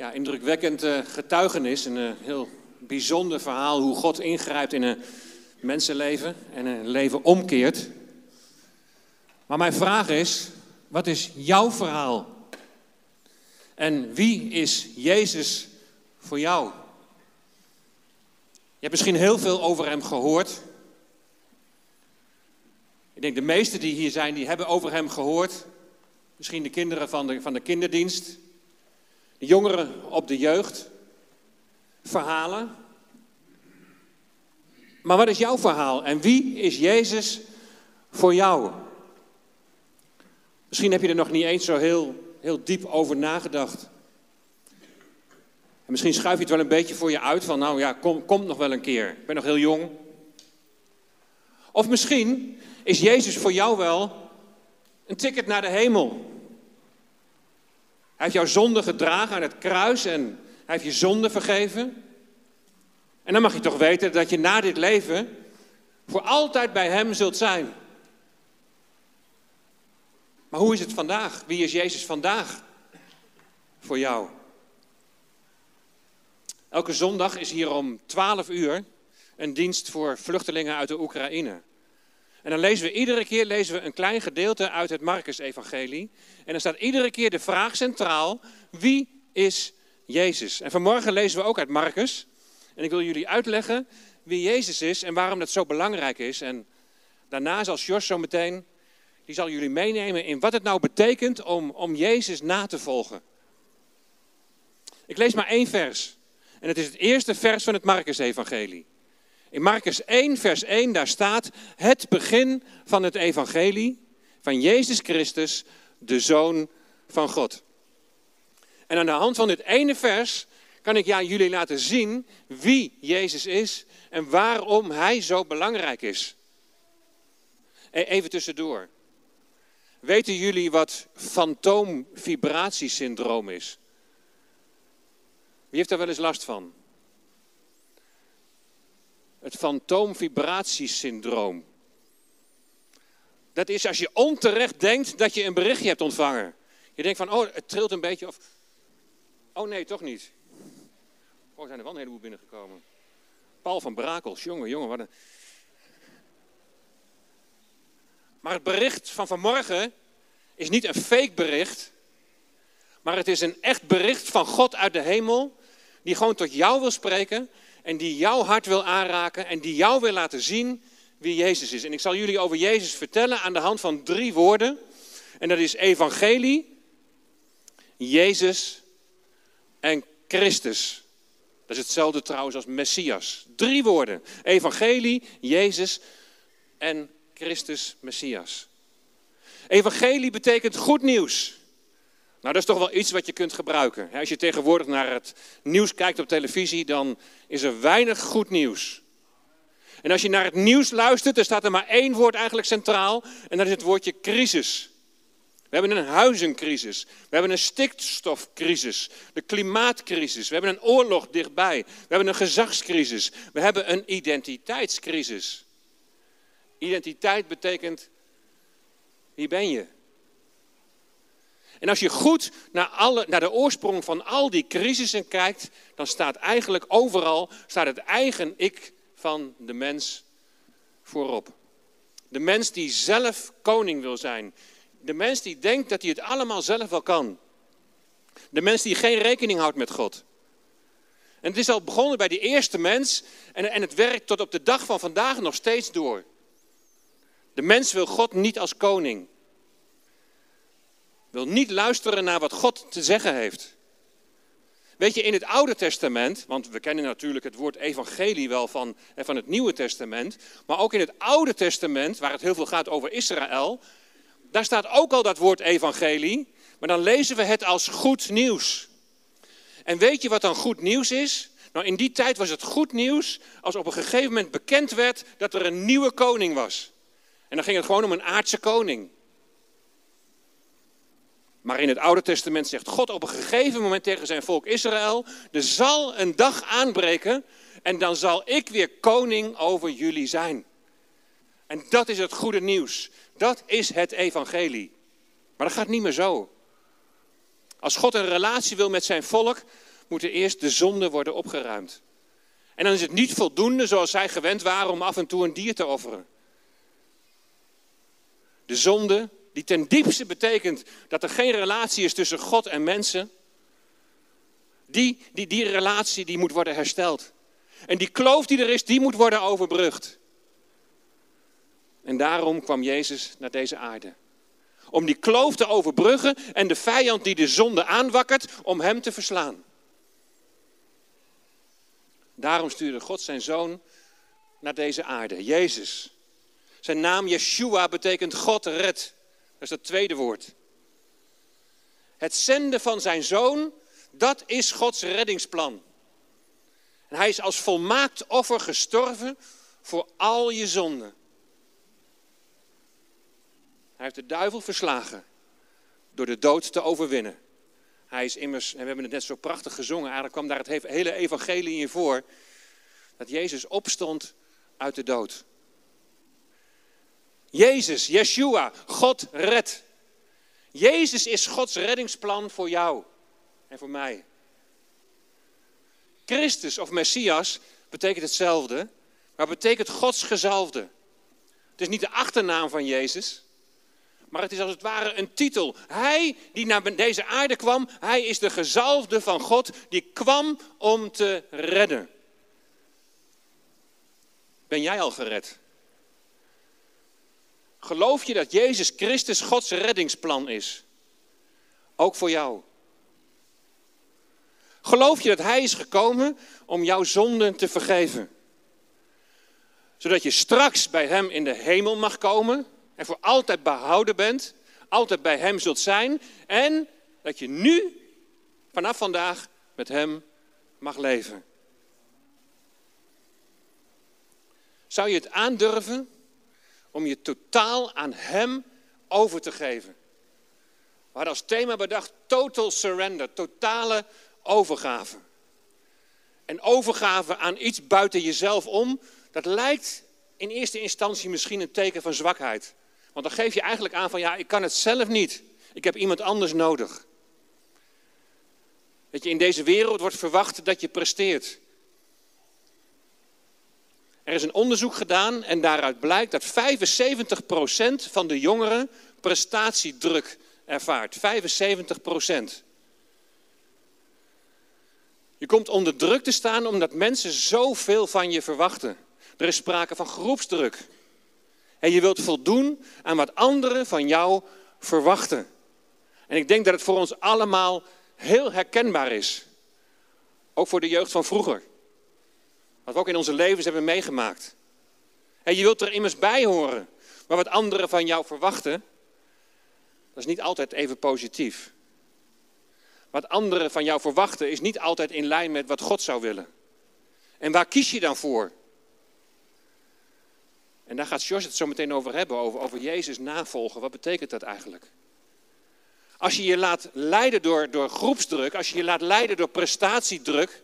ja, indrukwekkend uh, getuigenis. Een uh, heel bijzonder verhaal hoe God ingrijpt in een mensenleven en een leven omkeert. Maar mijn vraag is, wat is jouw verhaal? En wie is Jezus voor jou? Je hebt misschien heel veel over hem gehoord. Ik denk de meesten die hier zijn, die hebben over hem gehoord. Misschien de kinderen van de, van de kinderdienst. Jongeren op de jeugd. Verhalen. Maar wat is jouw verhaal? En wie is Jezus voor jou? Misschien heb je er nog niet eens zo heel, heel diep over nagedacht. En misschien schuif je het wel een beetje voor je uit van, nou ja, kom, komt nog wel een keer. Ik ben nog heel jong. Of misschien is Jezus voor jou wel een ticket naar de hemel. Hij heeft jouw zonde gedragen aan het kruis en hij heeft je zonde vergeven. En dan mag je toch weten dat je na dit leven voor altijd bij Hem zult zijn. Maar hoe is het vandaag? Wie is Jezus vandaag voor jou? Elke zondag is hier om 12 uur een dienst voor vluchtelingen uit de Oekraïne. En dan lezen we iedere keer lezen we een klein gedeelte uit het Marcus-evangelie. En dan staat iedere keer de vraag centraal: wie is Jezus? En vanmorgen lezen we ook uit Marcus. En ik wil jullie uitleggen wie Jezus is en waarom dat zo belangrijk is. En daarna zal Jos zo meteen, die zal jullie meenemen in wat het nou betekent om, om Jezus na te volgen. Ik lees maar één vers. En het is het eerste vers van het Marcus-evangelie. In Marcus 1, vers 1, daar staat het begin van het evangelie van Jezus Christus, de Zoon van God. En aan de hand van dit ene vers kan ik jullie laten zien wie Jezus is en waarom Hij zo belangrijk is. E, even tussendoor. Weten jullie wat fantoomvibratiesyndroom is? Wie heeft daar wel eens last van? Het fantoomvibratiesyndroom. Dat is als je onterecht denkt dat je een berichtje hebt ontvangen. Je denkt van, oh, het trilt een beetje of... Oh nee, toch niet. Oh, zijn er wel een heleboel binnengekomen. Paul van Brakels, jongen, jongen, wat een... Maar het bericht van vanmorgen is niet een fake bericht, maar het is een echt bericht van God uit de hemel, die gewoon tot jou wil spreken en die jouw hart wil aanraken en die jou wil laten zien wie Jezus is. En ik zal jullie over Jezus vertellen aan de hand van drie woorden. En dat is evangelie, Jezus en Christus. Dat is hetzelfde trouwens als Messias. Drie woorden. Evangelie, Jezus en Christus Messias. Evangelie betekent goed nieuws. Nou, dat is toch wel iets wat je kunt gebruiken. Als je tegenwoordig naar het nieuws kijkt op televisie, dan is er weinig goed nieuws. En als je naar het nieuws luistert, dan staat er maar één woord eigenlijk centraal. En dat is het woordje crisis. We hebben een huizencrisis. We hebben een stikstofcrisis. De klimaatcrisis. We hebben een oorlog dichtbij. We hebben een gezagscrisis. We hebben een identiteitscrisis. Identiteit betekent, wie ben je? En als je goed naar, alle, naar de oorsprong van al die crisissen kijkt, dan staat eigenlijk overal staat het eigen ik van de mens voorop. De mens die zelf koning wil zijn, de mens die denkt dat hij het allemaal zelf wel kan. De mens die geen rekening houdt met God. En het is al begonnen bij die eerste mens en, en het werkt tot op de dag van vandaag nog steeds door. De mens wil God niet als koning. Wil niet luisteren naar wat God te zeggen heeft. Weet je, in het Oude Testament, want we kennen natuurlijk het woord evangelie wel van, van het Nieuwe Testament, maar ook in het Oude Testament, waar het heel veel gaat over Israël, daar staat ook al dat woord evangelie, maar dan lezen we het als goed nieuws. En weet je wat dan goed nieuws is? Nou, in die tijd was het goed nieuws als op een gegeven moment bekend werd dat er een nieuwe koning was. En dan ging het gewoon om een aardse koning. Maar in het Oude Testament zegt God op een gegeven moment tegen zijn volk Israël: Er zal een dag aanbreken en dan zal ik weer koning over jullie zijn. En dat is het goede nieuws. Dat is het evangelie. Maar dat gaat niet meer zo. Als God een relatie wil met zijn volk, moeten eerst de zonden worden opgeruimd. En dan is het niet voldoende zoals zij gewend waren om af en toe een dier te offeren. De zonde, die ten diepste betekent dat er geen relatie is tussen God en mensen, die, die, die relatie die moet worden hersteld. En die kloof die er is, die moet worden overbrugd. En daarom kwam Jezus naar deze aarde. Om die kloof te overbruggen en de vijand die de zonde aanwakkert, om hem te verslaan. Daarom stuurde God zijn zoon naar deze aarde, Jezus. Zijn naam Yeshua betekent God red. Dat is het tweede woord. Het zenden van zijn zoon, dat is Gods reddingsplan. En hij is als volmaakt offer gestorven voor al je zonden. Hij heeft de duivel verslagen door de dood te overwinnen. Hij is immers, en we hebben het net zo prachtig gezongen, eigenlijk kwam daar het hele evangelie in voor, dat Jezus opstond uit de dood. Jezus, Yeshua, God redt. Jezus is Gods reddingsplan voor jou en voor mij. Christus of Messias betekent hetzelfde, maar betekent Gods gezalfde. Het is niet de achternaam van Jezus, maar het is als het ware een titel. Hij die naar deze aarde kwam, hij is de gezalfde van God, die kwam om te redden. Ben jij al gered? Geloof je dat Jezus Christus Gods reddingsplan is? Ook voor jou. Geloof je dat Hij is gekomen om jouw zonden te vergeven? Zodat je straks bij Hem in de hemel mag komen en voor altijd behouden bent, altijd bij Hem zult zijn en dat je nu, vanaf vandaag, met Hem mag leven. Zou je het aandurven om je totaal aan Hem over te geven? We hadden als thema bedacht total surrender, totale overgave. En overgave aan iets buiten jezelf om, dat lijkt in eerste instantie misschien een teken van zwakheid. Want dan geef je eigenlijk aan van ja, ik kan het zelf niet. Ik heb iemand anders nodig. Dat je in deze wereld wordt verwacht dat je presteert. Er is een onderzoek gedaan en daaruit blijkt dat 75% van de jongeren prestatiedruk ervaart. 75%. Je komt onder druk te staan omdat mensen zoveel van je verwachten. Er is sprake van groepsdruk. En je wilt voldoen aan wat anderen van jou verwachten. En ik denk dat het voor ons allemaal heel herkenbaar is. Ook voor de jeugd van vroeger. Wat we ook in onze levens hebben meegemaakt. En je wilt er immers bij horen. Maar wat anderen van jou verwachten, dat is niet altijd even positief. Wat anderen van jou verwachten is niet altijd in lijn met wat God zou willen. En waar kies je dan voor? En daar gaat Jos het zo meteen over hebben, over, over Jezus navolgen. Wat betekent dat eigenlijk? Als je je laat leiden door, door groepsdruk, als je je laat leiden door prestatiedruk,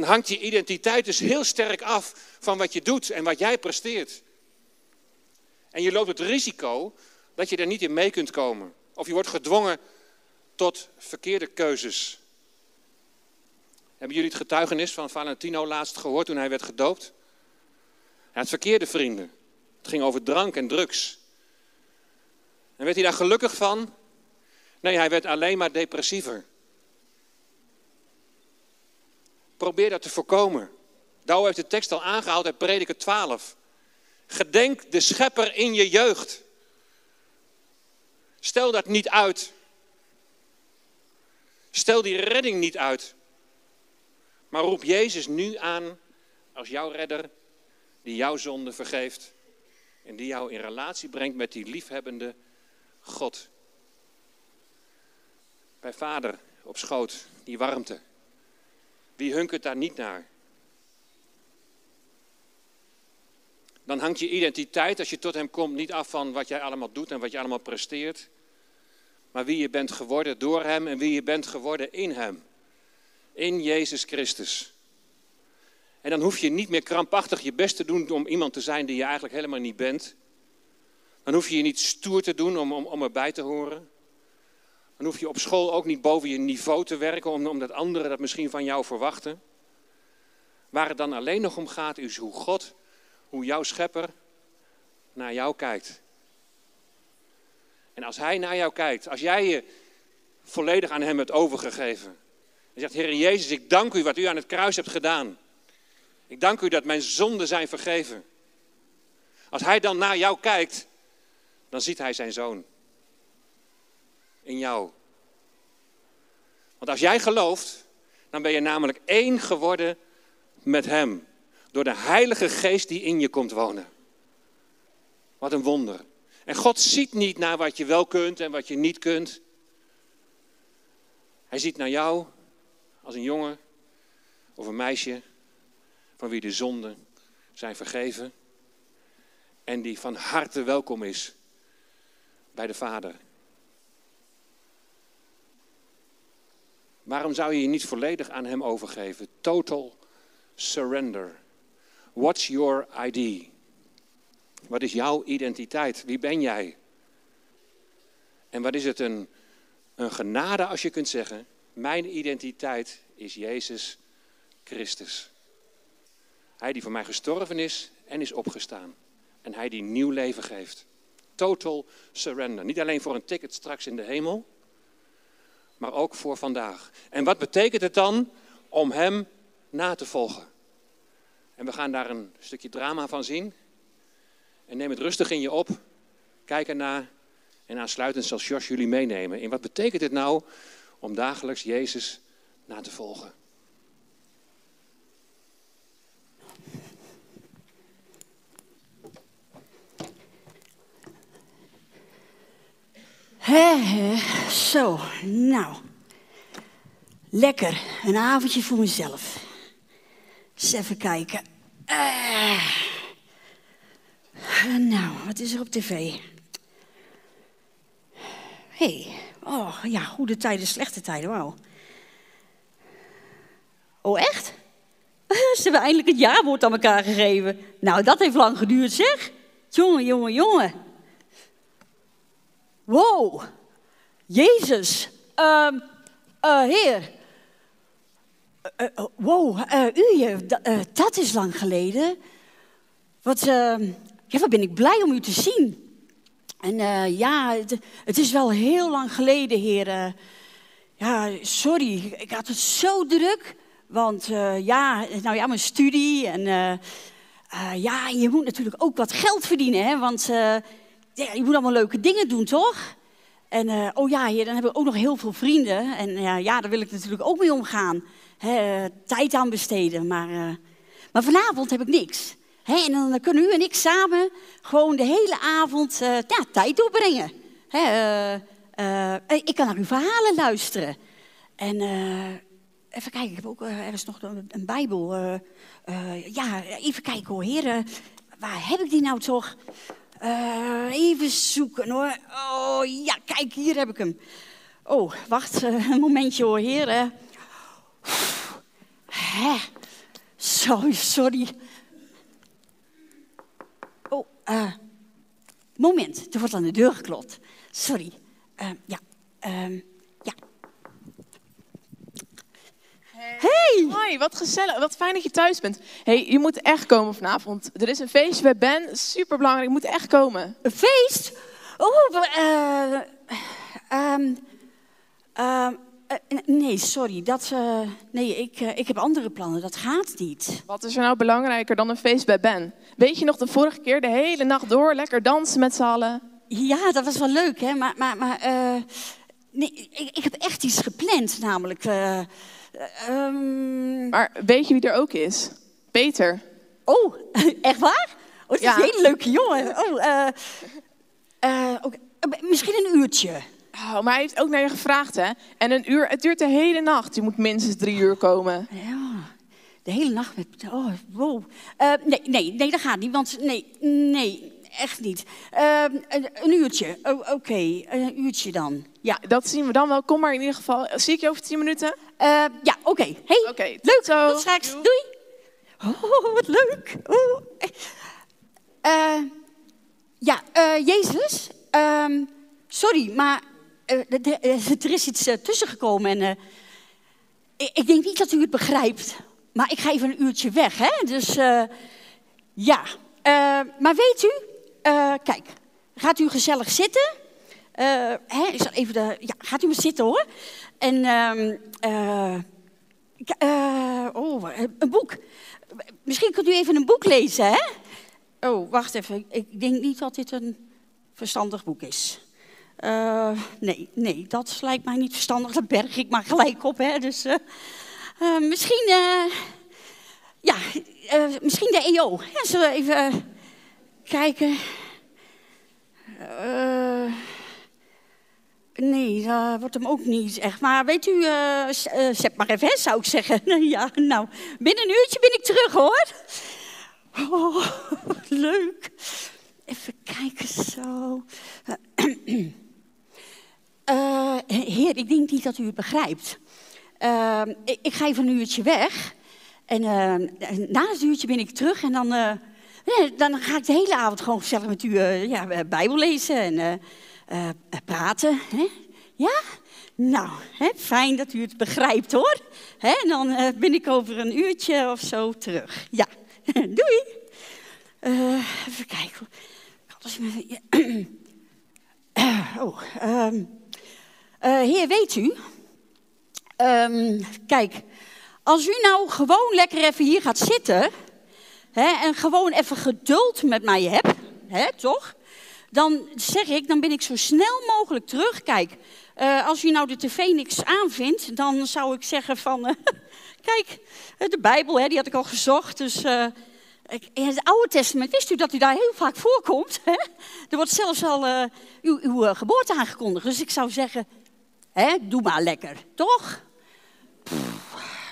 dan hangt je identiteit dus heel sterk af van wat je doet en wat jij presteert. En je loopt het risico dat je er niet in mee kunt komen. Of je wordt gedwongen tot verkeerde keuzes. Hebben jullie het getuigenis van Valentino laatst gehoord toen hij werd gedoopt? Hij had verkeerde vrienden. Het ging over drank en drugs. En werd hij daar gelukkig van? Nee, hij werd alleen maar depressiever. Probeer dat te voorkomen. Douw heeft de tekst al aangehaald uit Prediker 12. Gedenk de schepper in je jeugd. Stel dat niet uit. Stel die redding niet uit. Maar roep Jezus nu aan als jouw redder, die jouw zonde vergeeft. En die jou in relatie brengt met die liefhebbende God. Bij vader op schoot, die warmte. Wie hunkert daar niet naar? Dan hangt je identiteit als je tot hem komt niet af van wat jij allemaal doet en wat je allemaal presteert maar wie je bent geworden door Hem en wie je bent geworden in Hem. In Jezus Christus. En dan hoef je niet meer krampachtig je best te doen om iemand te zijn die je eigenlijk helemaal niet bent. Dan hoef je je niet stoer te doen om, om, om erbij te horen. Dan hoef je op school ook niet boven je niveau te werken, omdat anderen dat misschien van jou verwachten. Waar het dan alleen nog om gaat, is hoe God, hoe jouw schepper naar jou kijkt. En als hij naar jou kijkt, als jij je volledig aan hem hebt overgegeven. En zegt, Heer Jezus, ik dank u wat u aan het kruis hebt gedaan. Ik dank u dat mijn zonden zijn vergeven. Als hij dan naar jou kijkt, dan ziet hij zijn zoon. In jou. Want als jij gelooft, dan ben je namelijk één geworden met hem. Door de Heilige Geest die in je komt wonen. Wat een wonder. En God ziet niet naar wat je wel kunt en wat je niet kunt. Hij ziet naar jou als een jongen of een meisje van wie de zonden zijn vergeven en die van harte welkom is bij de Vader. Waarom zou je je niet volledig aan Hem overgeven? Total surrender. What's your ID? Wat is jouw identiteit? Wie ben jij? En wat is het een, een genade als je kunt zeggen, mijn identiteit is Jezus Christus. Hij die voor mij gestorven is en is opgestaan. En hij die nieuw leven geeft. Total surrender. Niet alleen voor een ticket straks in de hemel, maar ook voor vandaag. En wat betekent het dan om hem na te volgen? En we gaan daar een stukje drama van zien. En neem het rustig in je op. Kijk ernaar. En aansluitend zal Jos jullie meenemen. In wat betekent het nou om dagelijks Jezus na te volgen? He, zo, nou. Lekker, een avondje voor mezelf. Eens even kijken. Uh. Nou, wat is er op tv? Hey. oh ja, goede tijden, slechte tijden, wauw. Oh, echt? Ze hebben eindelijk het jaarwoord aan elkaar gegeven. Nou, dat heeft lang geduurd, zeg. Jongen, jongen, jongen. Wow, Jezus, uh, uh, Heer. Uh, wow, u, dat is lang geleden. Wat, ehm, ja, wat ben ik blij om u te zien. En ja, het, het, is wel heel lang geleden, Heer. ja, sorry, ik had het zo druk. Want ja, nou ja, mijn studie en ja, je moet natuurlijk ook wat geld verdienen, hè? Want ja, je moet allemaal leuke dingen doen, toch? En uh, oh ja, hier, dan hebben we ook nog heel veel vrienden. En uh, ja, daar wil ik natuurlijk ook mee omgaan. He, tijd aan besteden. Maar, uh, maar vanavond heb ik niks. He, en dan kunnen u en ik samen gewoon de hele avond ja, tijd doorbrengen. ik kan naar uw verhalen luisteren. En even kijken, ik heb ook ergens nog een, een Bijbel. ja, even kijken hoor, heren. Waar heb ik die nou toch? Uh, even zoeken hoor. Oh ja, kijk, hier heb ik hem. Oh, wacht uh, een momentje hoor, heren. Hè? Sorry, sorry. Oh, uh, moment, er wordt aan de deur geklopt. Sorry. ja, ehm, Hoi, wat gezellig. Wat fijn dat je thuis bent. hey, je moet echt komen vanavond. Er is een feestje bij Ben. Super belangrijk. Je moet echt komen. Een feest? Oh, uh, um, uh, nee, sorry. Dat, uh, nee, ik, ik heb andere plannen. Dat gaat niet. Wat is er nou belangrijker dan een feest bij Ben? Weet je nog de vorige keer de hele nacht door lekker dansen met z'n allen? Ja, dat was wel leuk, hè? Maar, maar, maar nee, ik, ik, heb echt iets gepland, namelijk. Um... Maar weet je wie er ook is? Peter. Oh, echt waar? Oh, is ja. een hele leuke jongen. Oh, uh, uh, okay. Misschien een uurtje. Oh, maar hij heeft ook naar je gevraagd, hè? En een uur, het duurt de hele nacht. Je moet minstens drie uur komen. Ja, de hele nacht met... Oh, wow. Uh, nee, nee, nee, dat gaat niet, want... Nee, nee, echt niet. Uh, een, een, uurtje, oh, oké, okay. een uurtje dan. Ja. Dat zien we dan wel. Kom maar in ieder geval. Zie ik je over tien minuten? Uh, ja, oké. Okay. Hey, okay, leuk. Zo. Tot straks. Doei. Oh, wat leuk. Oh. Uh, ja, Jezus, um, sorry, maar eh, eh, er is iets eh, tussen gekomen en eh, ik, ik denk niet dat u het begrijpt. Maar ik ga even een uurtje weg, hè? Dus eh, ja. Eh, maar weet u, eh, kijk, gaat u gezellig zitten? Eh, hè, ik zal even de, ja, gaat u maar zitten hoor. En ehm, eh, eh, oh, een boek. Misschien kunt u even een boek lezen, hè? Oh, wacht even. Ik denk niet dat dit een verstandig boek is. Eh, nee, nee, dat lijkt mij niet verstandig. Dat berg ik maar gelijk op, hè. Dus misschien, ja, misschien de EO. Zullen we even kijken? Eh, nee, dat wordt hem ook niet echt. Maar weet u, eh, zet maar even, zou ik zeggen. ja, nou, binnen een uurtje ben ik terug, hoor. Oh, leuk. Even kijken zo. Eh, heer, ik denk niet dat u het begrijpt. Ik, ga even een uurtje weg. En na het uurtje ben ik terug. En dan, dan ga ik de hele avond gewoon gezellig met u ja, Bijbel lezen en eh, praten. Hè? Ja? Nou, hè, fijn dat u het begrijpt hoor. Hè, en dan eh, ben ik over een uurtje of zo terug. Ja, doei. Eh, even kijken. Oh, ehm, eh, heer, weet u? Ehm, kijk, als u nou gewoon lekker even hier gaat zitten hè, en gewoon even geduld met mij hebt, hè, toch? Dan zeg ik, dan ben ik zo snel mogelijk terug. Kijk, eh, als u nou de tv niks aanvindt, dan zou ik zeggen van, eh, kijk, eh, de Bijbel, hè, die had ik al gezocht, dus... in het Oude Testament wist u dat u daar heel vaak voorkomt. Hè? Er wordt zelfs al uw, uw geboorte aangekondigd. Dus ik zou zeggen, hè, doe maar lekker, toch?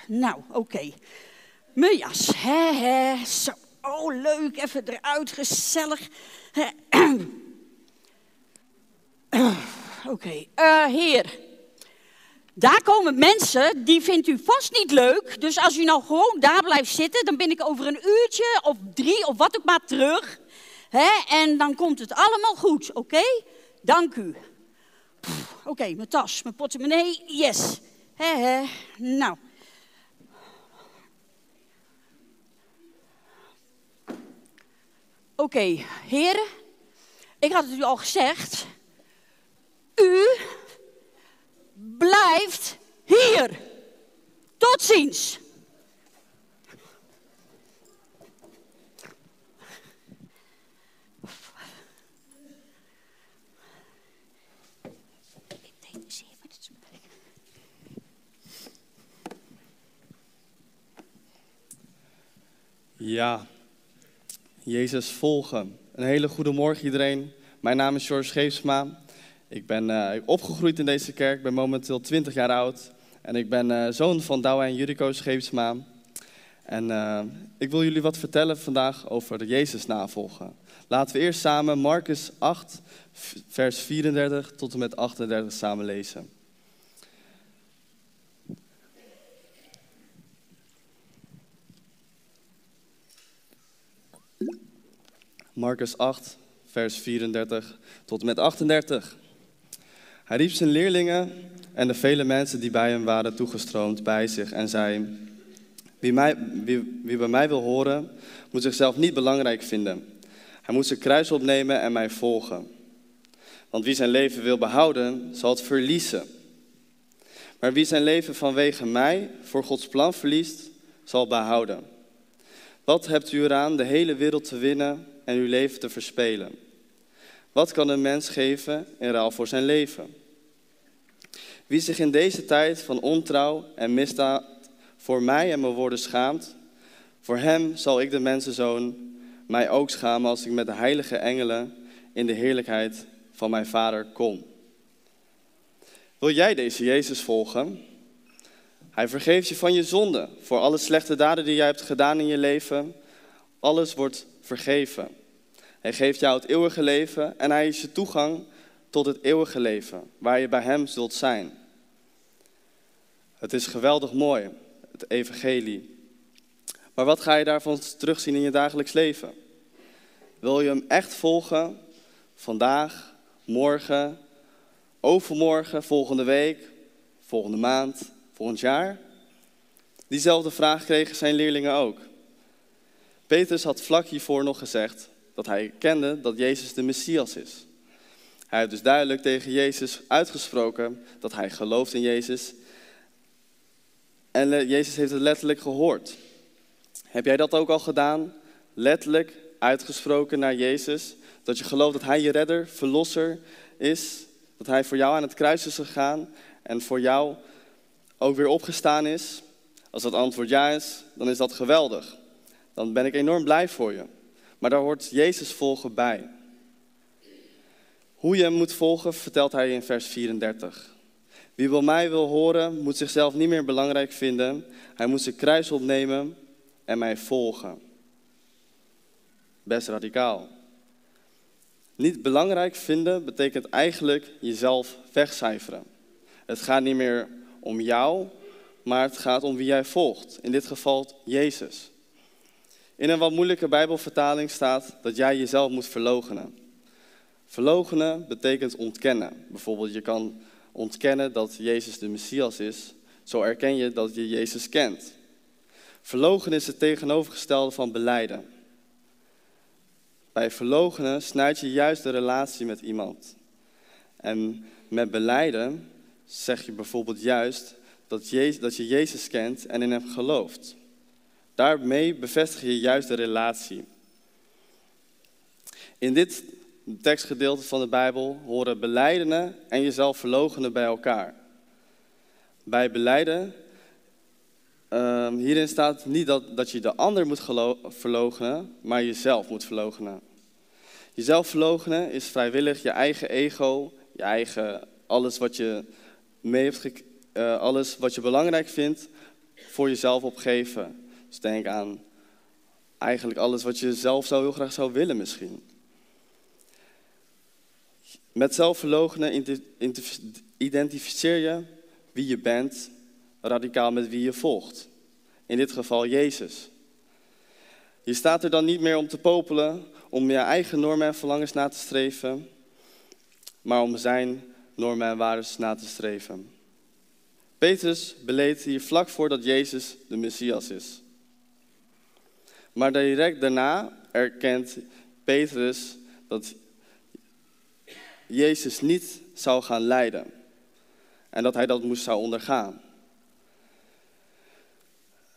Nou, oké. Mijn jas, hè, hè, zo. Oh, leuk, even eruit, gezellig. Oké, eh, heer. Daar komen mensen, die vindt u vast niet leuk. Dus als u nou gewoon daar blijft zitten, dan ben ik over een uurtje of drie of wat ook maar terug. Hè? En dan komt het allemaal goed, oké? Dank u. Oké, mijn tas, mijn portemonnee, yes. Hè. Nou. Oké, heren. Ik had het u al gezegd. U blijft hier. Tot ziens. Ja, Jezus volgen. Een hele goede morgen iedereen. Mijn naam is George Scheepsma. Ik ben eh, opgegroeid in deze kerk, ben momenteel 20 jaar oud. En ik ben eh, zoon van Douwe en Jurico Scheepsma. En eh, ik wil jullie wat vertellen vandaag over Jezus navolgen. Laten we eerst samen Marcus 8, v- vers 34 tot en met 38 samen lezen. Marcus 8, vers 34 tot en met 38. Hij riep zijn leerlingen en de vele mensen die bij hem waren toegestroomd bij zich en zei: wie, mij, wie, bij mij wil horen, moet zichzelf niet belangrijk vinden. Hij moet zijn kruis opnemen en mij volgen. Want wie zijn leven wil behouden, zal het verliezen. Maar wie zijn leven vanwege mij voor Gods plan verliest, zal behouden. Wat hebt u eraan de hele wereld te winnen en uw leven te verspelen? Wat kan een mens geven in ruil voor zijn leven? Wie zich in deze tijd van ontrouw en misdaad voor mij en mijn woorden schaamt, voor hem zal ik de mensenzoon mij ook schamen als ik met de heilige engelen in de heerlijkheid van mijn vader kom. Wil jij deze Jezus volgen? Hij vergeeft je van je zonde, voor alle slechte daden die jij hebt gedaan in je leven. Alles wordt vergeven. Hij geeft jou het eeuwige leven en hij is je toegang tot het eeuwige leven, waar je bij hem zult zijn. Het is geweldig mooi, het evangelie. Maar wat ga je daarvan terugzien in je dagelijks leven? Wil je hem echt volgen? Vandaag, morgen overmorgen, volgende week, volgende maand, volgend jaar? Diezelfde vraag kregen zijn leerlingen ook. Petrus had vlak hiervoor nog gezegd dat hij kende dat Jezus de Messias is. Hij heeft dus duidelijk tegen Jezus uitgesproken dat hij gelooft in Jezus. En Jezus heeft het letterlijk gehoord. Heb jij dat ook al gedaan? Letterlijk uitgesproken naar Jezus? Dat je gelooft dat Hij je redder, verlosser is? Dat Hij voor jou aan het kruis is gegaan en voor jou ook weer opgestaan is? Als dat antwoord ja is, dan is dat geweldig. Dan ben ik enorm blij voor je. Maar daar hoort Jezus volgen bij. Hoe je hem moet volgen, vertelt hij in vers 34. Wie bij mij wil horen, moet zichzelf niet meer belangrijk vinden. Hij moet zijn kruis opnemen en mij volgen. Best radicaal. Niet belangrijk vinden betekent eigenlijk jezelf wegcijferen. Het gaat niet meer om jou, maar het gaat om wie jij volgt. In dit geval Jezus. In een wat moeilijke Bijbelvertaling staat dat jij jezelf moet verloochenen. Verloochenen betekent ontkennen. Bijvoorbeeld, je kan ontkennen dat Jezus de Messias is. Zo erken je dat je Jezus kent. Verlogen is het tegenovergestelde van beleiden. Bij verlogenen snijd je juist de relatie met iemand. En met beleiden zeg je bijvoorbeeld juist dat je Jezus kent en in hem gelooft. Daarmee bevestig je juist de relatie. In dit tekstgedeelte van de Bijbel horen beleidenen en jezelf verlogenen bij elkaar. Bij beleiden, um, hierin staat niet dat, dat je de ander moet verlogenen, maar jezelf moet verlogenen. Jezelf verlogenen is vrijwillig je eigen ego, je eigen alles wat je mee heeft, uh, alles wat je belangrijk vindt, voor jezelf opgeven. Dus denk aan eigenlijk alles wat je zelf zo heel graag zou willen misschien. Met zelfverloochenen identificeer je wie je bent, radicaal met wie je volgt. In dit geval Jezus. Je staat er dan niet meer om te popelen, om je eigen normen en verlangens na te streven, maar om zijn normen en waarden na te streven. Petrus beleed hier vlak voordat Jezus de Messias is. Maar direct daarna erkent Petrus dat Jezus niet zou gaan lijden. En dat hij dat moest zou ondergaan.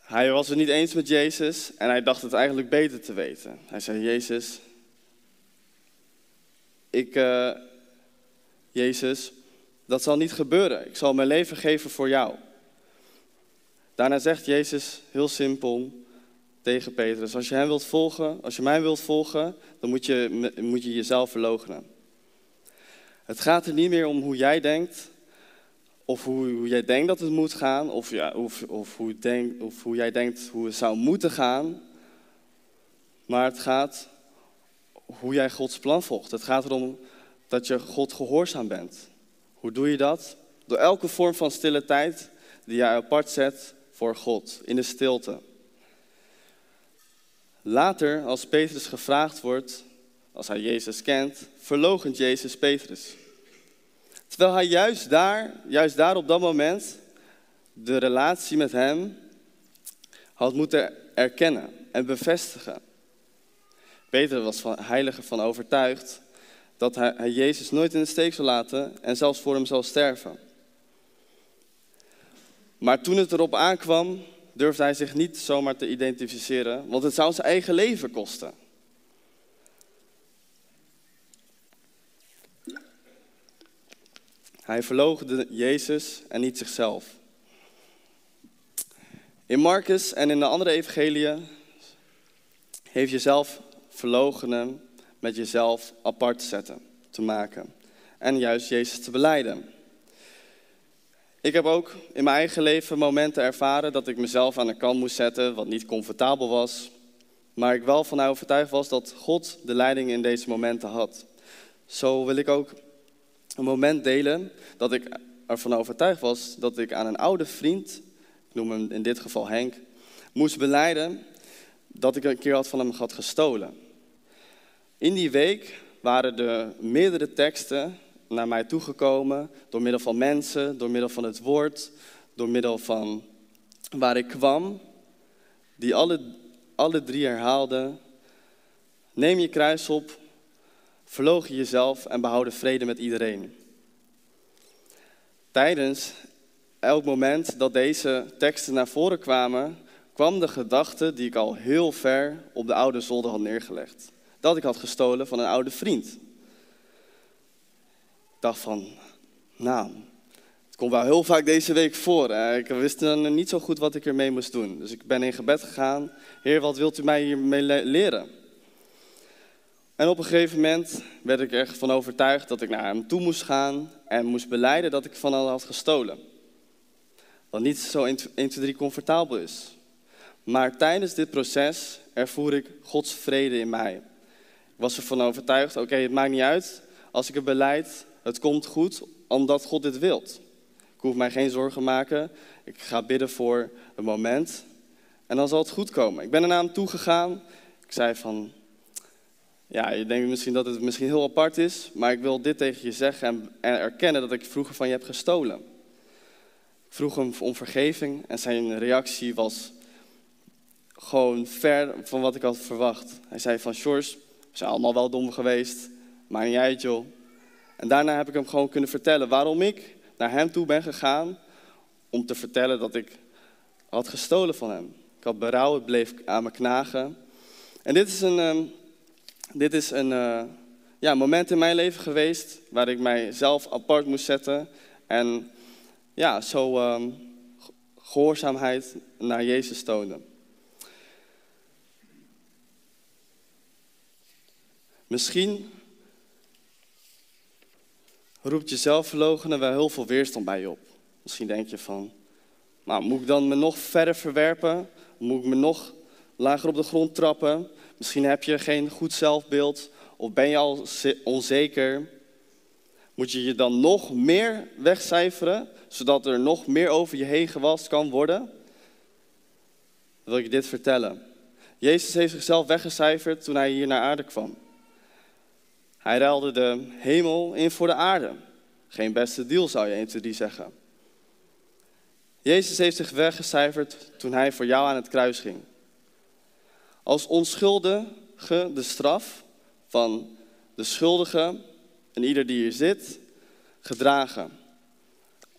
Hij was het niet eens met Jezus en hij dacht het eigenlijk beter te weten. Hij zei, Jezus, ik, uh, Jezus, dat zal niet gebeuren. Ik zal mijn leven geven voor jou. Daarna zegt Jezus heel simpel tegen Petrus, als je hem wilt volgen, als je mij wilt volgen, dan moet je, moet je jezelf verloochenen. Het gaat er niet meer om hoe jij denkt, of hoe, jij denkt dat het moet gaan, of, ja, of, of, hoe denk, of hoe jij denkt hoe het zou moeten gaan. Maar het gaat hoe jij Gods plan volgt. Het gaat erom dat je God gehoorzaam bent. Hoe doe je dat? Door elke vorm van stille tijd die jij apart zet voor God, in de stilte. Later, als Petrus gevraagd wordt als hij Jezus kent, verlogent Jezus Petrus. Terwijl hij juist daar, juist daar op dat moment, de relatie met hem had moeten erkennen en bevestigen. Peter was van heilige van overtuigd dat hij Jezus nooit in de steek zou laten en zelfs voor hem zou sterven. Maar toen het erop aankwam, durfde hij zich niet zomaar te identificeren, want het zou zijn eigen leven kosten. Hij verloochende Jezus en niet zichzelf. In Marcus en in de andere evangeliën heeft jezelf verloochenen met jezelf apart te zetten, te maken. En juist Jezus te beleiden. Ik heb ook in mijn eigen leven momenten ervaren dat ik mezelf aan de kant moest zetten, wat niet comfortabel was. Maar ik wel van overtuigd was dat God de leiding in deze momenten had. Zo wil ik ook een moment delen dat ik ervan overtuigd was dat ik aan een oude vriend, ik noem hem in dit geval Henk, moest beleiden dat ik een keer had van hem had gestolen. In die week waren er meerdere teksten naar mij toegekomen door middel van mensen, door middel van het woord, door middel van waar ik kwam, die alle, alle drie herhaalden. Neem je kruis op, verloochen jezelf en behouden vrede met iedereen. Tijdens elk moment dat deze teksten naar voren kwamen, kwam de gedachte die ik al heel ver op de oude zolder had neergelegd. Dat ik had gestolen van een oude vriend. Dacht van, nou, het komt wel heel vaak deze week voor. Ik wist dan niet zo goed wat ik ermee moest doen. Dus ik ben in gebed gegaan. Heer, wat wilt u mij hiermee leren? En op een gegeven moment werd ik er van overtuigd dat ik naar hem toe moest gaan en moest beleiden dat ik van hem had gestolen. Wat niet zo 1, 2, 3 comfortabel is. Maar tijdens dit proces ervoer ik Gods vrede in mij. Ik was ervan overtuigd, oké, het maakt niet uit als ik het beleid, het komt goed omdat God dit wilt. Ik hoef mij geen zorgen maken, ik ga bidden voor een moment en dan zal het goed komen. Ik ben er naar hem toe gegaan, ik zei van, ja, je denkt misschien dat het misschien heel apart is, maar ik wil dit tegen je zeggen en, en erkennen dat ik vroeger van je heb gestolen. Ik vroeg hem om vergeving en zijn reactie was gewoon ver van wat ik had verwacht. Hij zei van, Sjors, we zijn allemaal wel dom geweest, maar niet uit joh. En daarna heb ik hem gewoon kunnen vertellen waarom ik naar hem toe ben gegaan om te vertellen dat ik had gestolen van hem. Ik had berouw, het bleef aan me knagen. En dit is een, um, dit is een uh, ja, moment in mijn leven geweest waar ik mijzelf apart moest zetten en ja, zo um, gehoorzaamheid naar Jezus toonde. Misschien roept je zelfverloochenen wel heel veel weerstand bij je op. Misschien denk je van, nou, moet ik dan me nog verder verwerpen? Moet ik me nog lager op de grond trappen? Misschien heb je geen goed zelfbeeld of ben je al onzeker. Moet je je dan nog meer wegcijferen, zodat er nog meer over je heen gewast kan worden? Dan wil ik je dit vertellen. Jezus heeft zichzelf weggecijferd toen hij hier naar aarde kwam. Hij ruilde de hemel in voor de aarde. Geen beste deal zou je 1, 2, 3 zeggen. Jezus heeft zich weggecijferd toen hij voor jou aan het kruis ging. Als onschuldige de straf van de schuldige en ieder die hier zit, gedragen.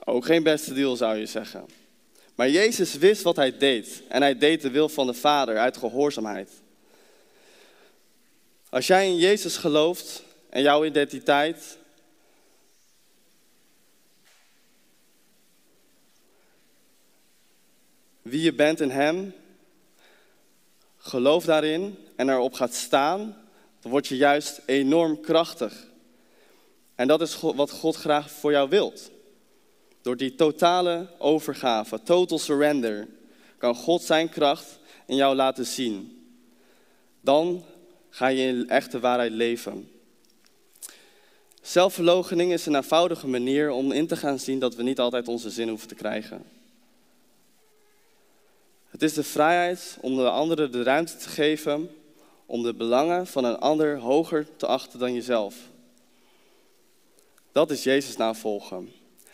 Ook geen beste deal zou je zeggen. Maar Jezus wist wat hij deed en hij deed de wil van de Vader uit gehoorzaamheid. Als jij in Jezus gelooft, en jouw identiteit. Wie je bent in Hem. Geloof daarin en erop gaat staan, dan word je juist enorm krachtig. En dat is wat God graag voor jou wilt. Door die totale overgave, total surrender, kan God zijn kracht in jou laten zien. Dan ga je in echte waarheid leven. Zelfverloochening is een eenvoudige manier om in te gaan zien dat we niet altijd onze zin hoeven te krijgen. Het is de vrijheid om de anderen de ruimte te geven om de belangen van een ander hoger te achten dan jezelf. Dat is Jezus navolgen.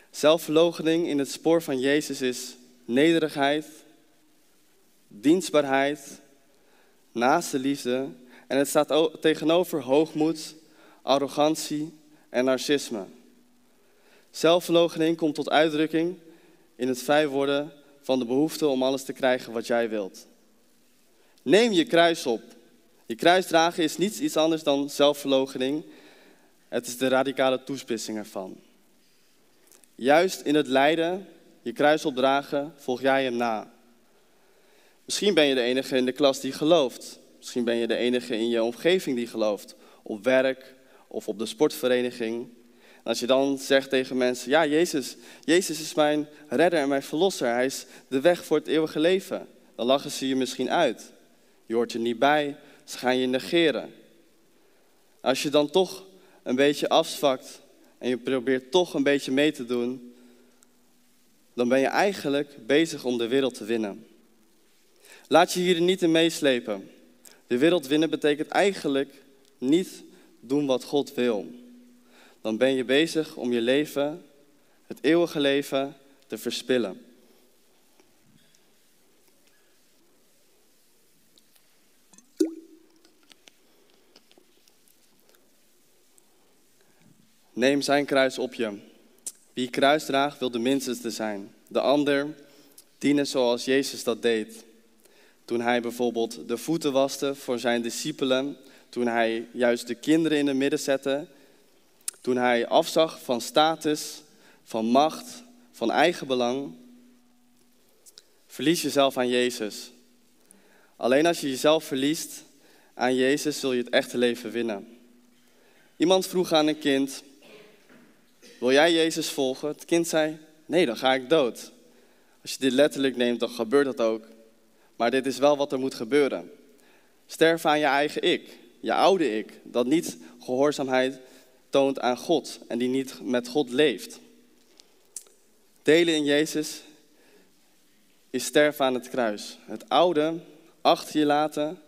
Zelfverloochening in het spoor van Jezus is nederigheid, dienstbaarheid, naaste liefde en het staat tegenover hoogmoed, arrogantie en narcisme. Zelfverloochening komt tot uitdrukking in het vrij worden van de behoefte om alles te krijgen wat jij wilt. Neem je kruis op. Je kruis dragen is niets iets anders dan zelfverloochening. Het is de radicale toespitsing ervan. Juist in het lijden, je kruis opdragen, volg jij hem na. Misschien ben je de enige in de klas die gelooft. Misschien ben je de enige in je omgeving die gelooft. Op werk, of op de sportvereniging. En als je dan zegt tegen mensen, ja, Jezus, Jezus is mijn redder en mijn verlosser. Hij is de weg voor het eeuwige leven. Dan lachen ze je misschien uit. Je hoort er niet bij, ze gaan je negeren. Als je dan toch een beetje afzwakt en je probeert toch een beetje mee te doen, dan ben je eigenlijk bezig om de wereld te winnen. Laat je hier niet in meeslepen. De wereld winnen betekent eigenlijk niet doen wat God wil. dan ben je bezig om je leven, het eeuwige leven, te verspillen. Neem zijn kruis op je. Wie kruis draagt, wil de minste zijn. De ander dienen zoals Jezus dat deed. Toen hij bijvoorbeeld de voeten waste voor zijn discipelen. Toen hij juist de kinderen in het midden zette. Toen hij afzag van status, van macht, van eigen belang. Verlies jezelf aan Jezus. Alleen als je jezelf verliest aan Jezus zul je het echte leven winnen. Iemand vroeg aan een kind: Wil jij Jezus volgen? Het kind zei: Nee, dan ga ik dood. Als je dit letterlijk neemt, dan gebeurt dat ook. Maar dit is wel wat er moet gebeuren. Sterf aan je eigen ik, je oude ik, dat niet gehoorzaamheid toont aan God en die niet met God leeft. Delen in Jezus is sterven aan het kruis. Het oude achter je laten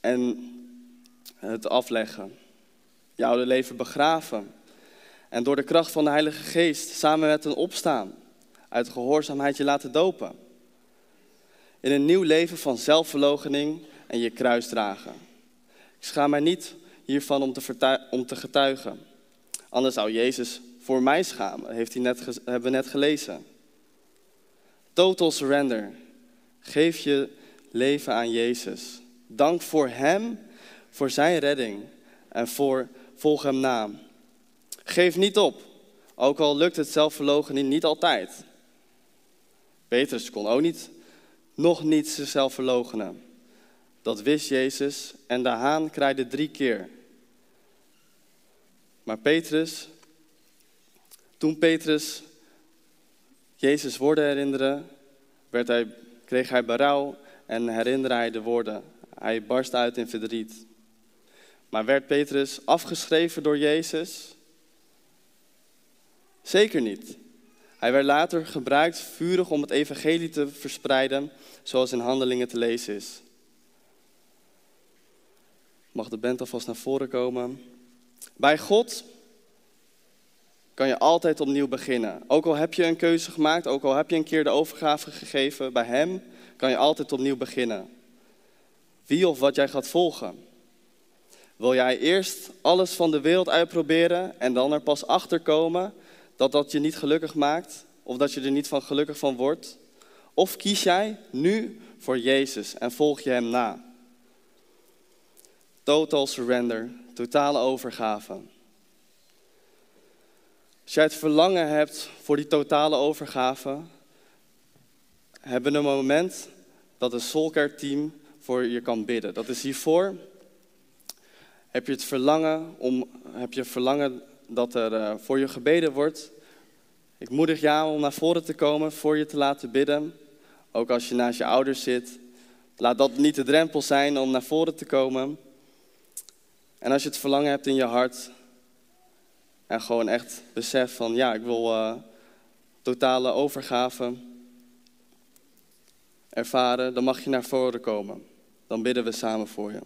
en het afleggen. Je oude leven begraven. En door de kracht van de Heilige Geest samen met een opstaan. Uit gehoorzaamheid je laten dopen. In een nieuw leven van zelfverloochening en je kruis dragen. Ik schaam mij niet hiervan om te, om te getuigen. Anders zou Jezus voor mij schamen, heeft hij net hebben we net gelezen. Total surrender. Geef je leven aan Jezus. Dank voor Hem, voor Zijn redding en voor volg Hem na. Geef niet op, ook al lukt het zelfverloochening niet altijd. Petrus kon ook niet, nog niet zichzelf verloochenen. Dat wist Jezus en de haan kraaide drie keer. Maar Petrus, toen Petrus Jezus woorden herinnerde, werd hij, kreeg hij berouw en herinnerde hij de woorden. Hij barst uit in verdriet. Maar werd Petrus afgeschreven door Jezus? Zeker niet. Hij werd later gebruikt vurig om het evangelie te verspreiden, zoals in Handelingen te lezen is. Mag de band alvast naar voren komen? Bij God kan je altijd opnieuw beginnen. Ook al heb je een keuze gemaakt, ook al heb je een keer de overgave gegeven, bij Hem kan je altijd opnieuw beginnen. Wie of wat jij gaat volgen. Wil jij eerst alles van de wereld uitproberen en dan er pas achter komen dat dat je niet gelukkig maakt of dat je er niet van gelukkig van wordt? Of kies jij nu voor Jezus en volg je Hem na? Total surrender, totale overgave. Als jij het verlangen hebt voor die totale overgave, hebben we een moment dat een soulcare team voor je kan bidden. Dat is hiervoor. Heb je het verlangen, om, heb je verlangen dat er uh, voor je gebeden wordt? Ik moedig je aan om naar voren te komen, voor je te laten bidden. Ook als je naast je ouders zit. Laat dat niet de drempel zijn om naar voren te komen. En als je het verlangen hebt in je hart, en gewoon echt besef van, ja, ik wil uh, totale overgave ervaren, dan mag je naar voren komen. Dan bidden we samen voor je.